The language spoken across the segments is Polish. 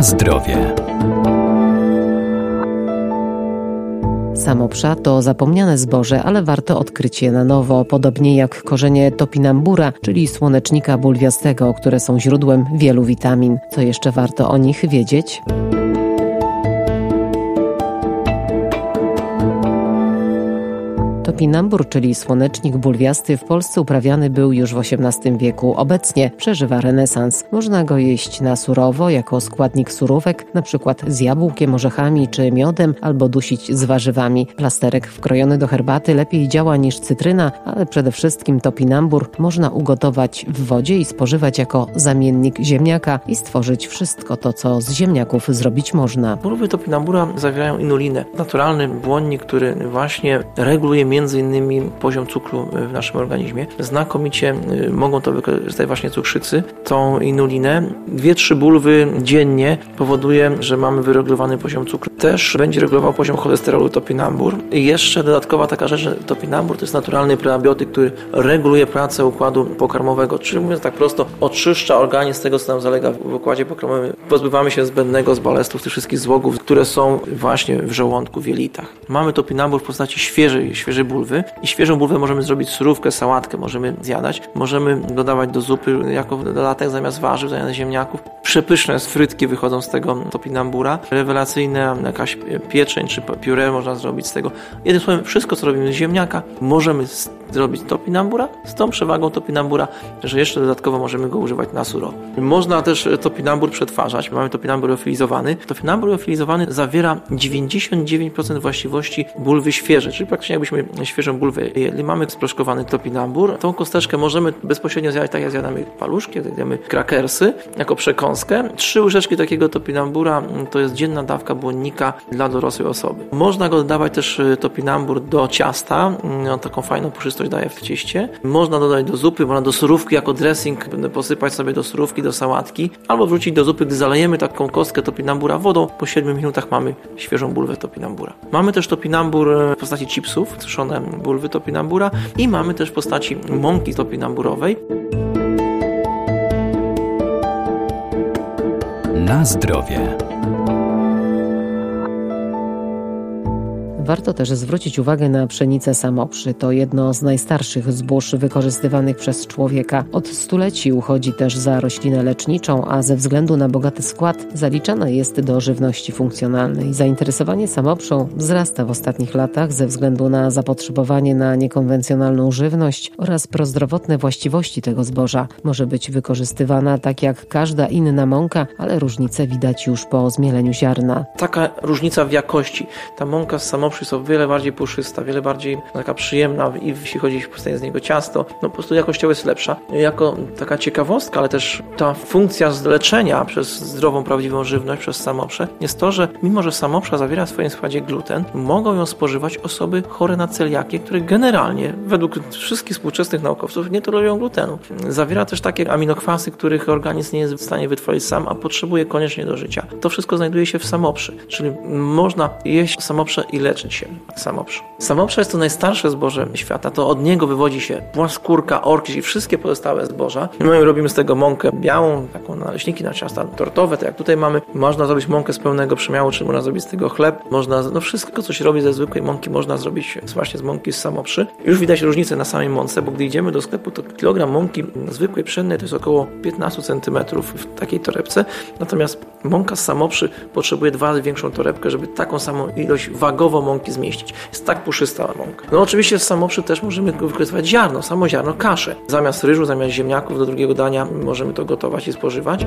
Zdrowie. Samopsza to zapomniane zboże, ale warto odkryć je na nowo, podobnie jak korzenie topinambura, czyli słonecznika bulwiastego, które są źródłem wielu witamin. Co jeszcze warto o nich wiedzieć? Topinambur, czyli słonecznik bulwiasty, w Polsce uprawiany był już w XVIII wieku. Obecnie przeżywa renesans. Można go jeść na surowo, jako składnik surówek, np. z jabłkiem, orzechami czy miodem, albo dusić z warzywami. Plasterek wkrojony do herbaty lepiej działa niż cytryna, ale przede wszystkim topinambur można ugotować w wodzie i spożywać jako zamiennik ziemniaka i stworzyć wszystko to, co z ziemniaków zrobić można. Bulwy topinambura zawierają inulinę, naturalny błonnik, który właśnie reguluje między innymi poziom cukru w naszym organizmie. Znakomicie y, mogą to wykorzystać właśnie cukrzycy, tą inulinę. Dwie, trzy bulwy dziennie powoduje, że mamy wyregulowany poziom cukru. Też będzie regulował poziom cholesterolu topinambur. I jeszcze dodatkowa taka rzecz, że topinambur to jest naturalny prebiotyk, który reguluje pracę układu pokarmowego, czyli mówiąc tak prosto, oczyszcza organizm z tego, co nam zalega w układzie pokarmowym. Pozbywamy się zbędnego z balestów, tych wszystkich złogów, które są właśnie w żołądku, w jelitach. Mamy topinambur w postaci świeżej, świeżej bulwy i świeżą bulwę możemy zrobić surówkę, sałatkę, możemy zjadać, możemy dodawać do zupy jako dodatek zamiast warzyw, zamiast ziemniaków. Przepyszne frytki wychodzą z tego topinambura, rewelacyjne jakaś pieczeń czy pióre można zrobić z tego. Jednym słowem, wszystko co robimy z ziemniaka możemy zrobić topinambura z tą przewagą topinambura, że jeszcze dodatkowo możemy go używać na surowo. Można też topinambur przetwarzać. Mamy topinambur liofilizowany. Topinambur liofilizowany zawiera 99% właściwości bulwy świeżej, czyli praktycznie jakbyśmy świeżą bulwę jedli. Mamy sproszkowany topinambur. Tą kosteczkę możemy bezpośrednio zjadać tak jak zjadamy paluszki, zjadamy krakersy jako przekąskę. Trzy łyżeczki takiego topinambura to jest dzienna dawka błonnika dla dorosłej osoby. Można go dodawać też topinambur do ciasta, no, taką fajną puszystość daje w cieście. Można dodać do zupy, można do surówki jako dressing posypać sobie do surówki, do sałatki, albo wrzucić do zupy, gdy zalejemy taką kostkę topinambura wodą. Po 7 minutach mamy świeżą bulwę topinambura. Mamy też topinambur w postaci chipsów, suszone bulwy topinambura i mamy też w postaci mąki topinamburowej. Na zdrowie. Warto też zwrócić uwagę na pszenicę samoprzy. To jedno z najstarszych zbóż wykorzystywanych przez człowieka. Od stuleci uchodzi też za roślinę leczniczą, a ze względu na bogaty skład zaliczana jest do żywności funkcjonalnej. Zainteresowanie samoprzą wzrasta w ostatnich latach ze względu na zapotrzebowanie na niekonwencjonalną żywność oraz prozdrowotne właściwości tego zboża. Może być wykorzystywana tak jak każda inna mąka, ale różnice widać już po zmieleniu ziarna. Taka różnica w jakości. Ta mąka z samoprzy jest o wiele bardziej puszysta, wiele bardziej taka przyjemna i jeśli chodzi powstanie z niego ciasto, no po prostu jakościowo jest lepsza. Jako taka ciekawostka, ale też ta funkcja leczenia przez zdrową, prawdziwą żywność, przez samoprze jest to, że mimo, że samoprza zawiera w swoim składzie gluten, mogą ją spożywać osoby chore na celiakię, które generalnie, według wszystkich współczesnych naukowców, nie tolerują glutenu. Zawiera też takie aminokwasy, których organizm nie jest w stanie wytworzyć sam, a potrzebuje koniecznie do życia. To wszystko znajduje się w samoprzy, czyli można jeść samoprze i leczyć się samoprz. Samoprze jest to najstarsze zboże świata, to od niego wywodzi się płaskórka, orkiś i wszystkie pozostałe zboża. My robimy z tego mąkę białą, taką naleśniki na ciasta tortowe, tak jak tutaj mamy. Można zrobić mąkę z pełnego przemiału, czy można zrobić z tego chleb. Można, no wszystko, co się robi ze zwykłej mąki, można zrobić właśnie z mąki z samoprzy. Już widać różnicę na samej mące, bo gdy idziemy do sklepu, to kilogram mąki zwykłej pszennej to jest około 15 cm w takiej torebce, natomiast mąka z samoprzy potrzebuje dwa razy większą torebkę, żeby taką samą ilość wagowo mąki zmieścić. Jest tak puszysta mąka. No oczywiście z samoprzy też możemy wykorzystywać ziarno, samo ziarno, kaszę. Zamiast ryżu, zamiast ziemniaków do drugiego dania możemy to gotować i spożywać.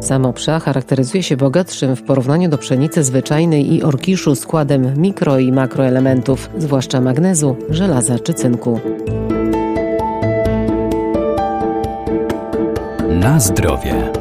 Samoprza charakteryzuje się bogatszym w porównaniu do pszenicy zwyczajnej i orkiszu składem mikro i makroelementów, zwłaszcza magnezu, żelaza czy cynku. Na zdrowie.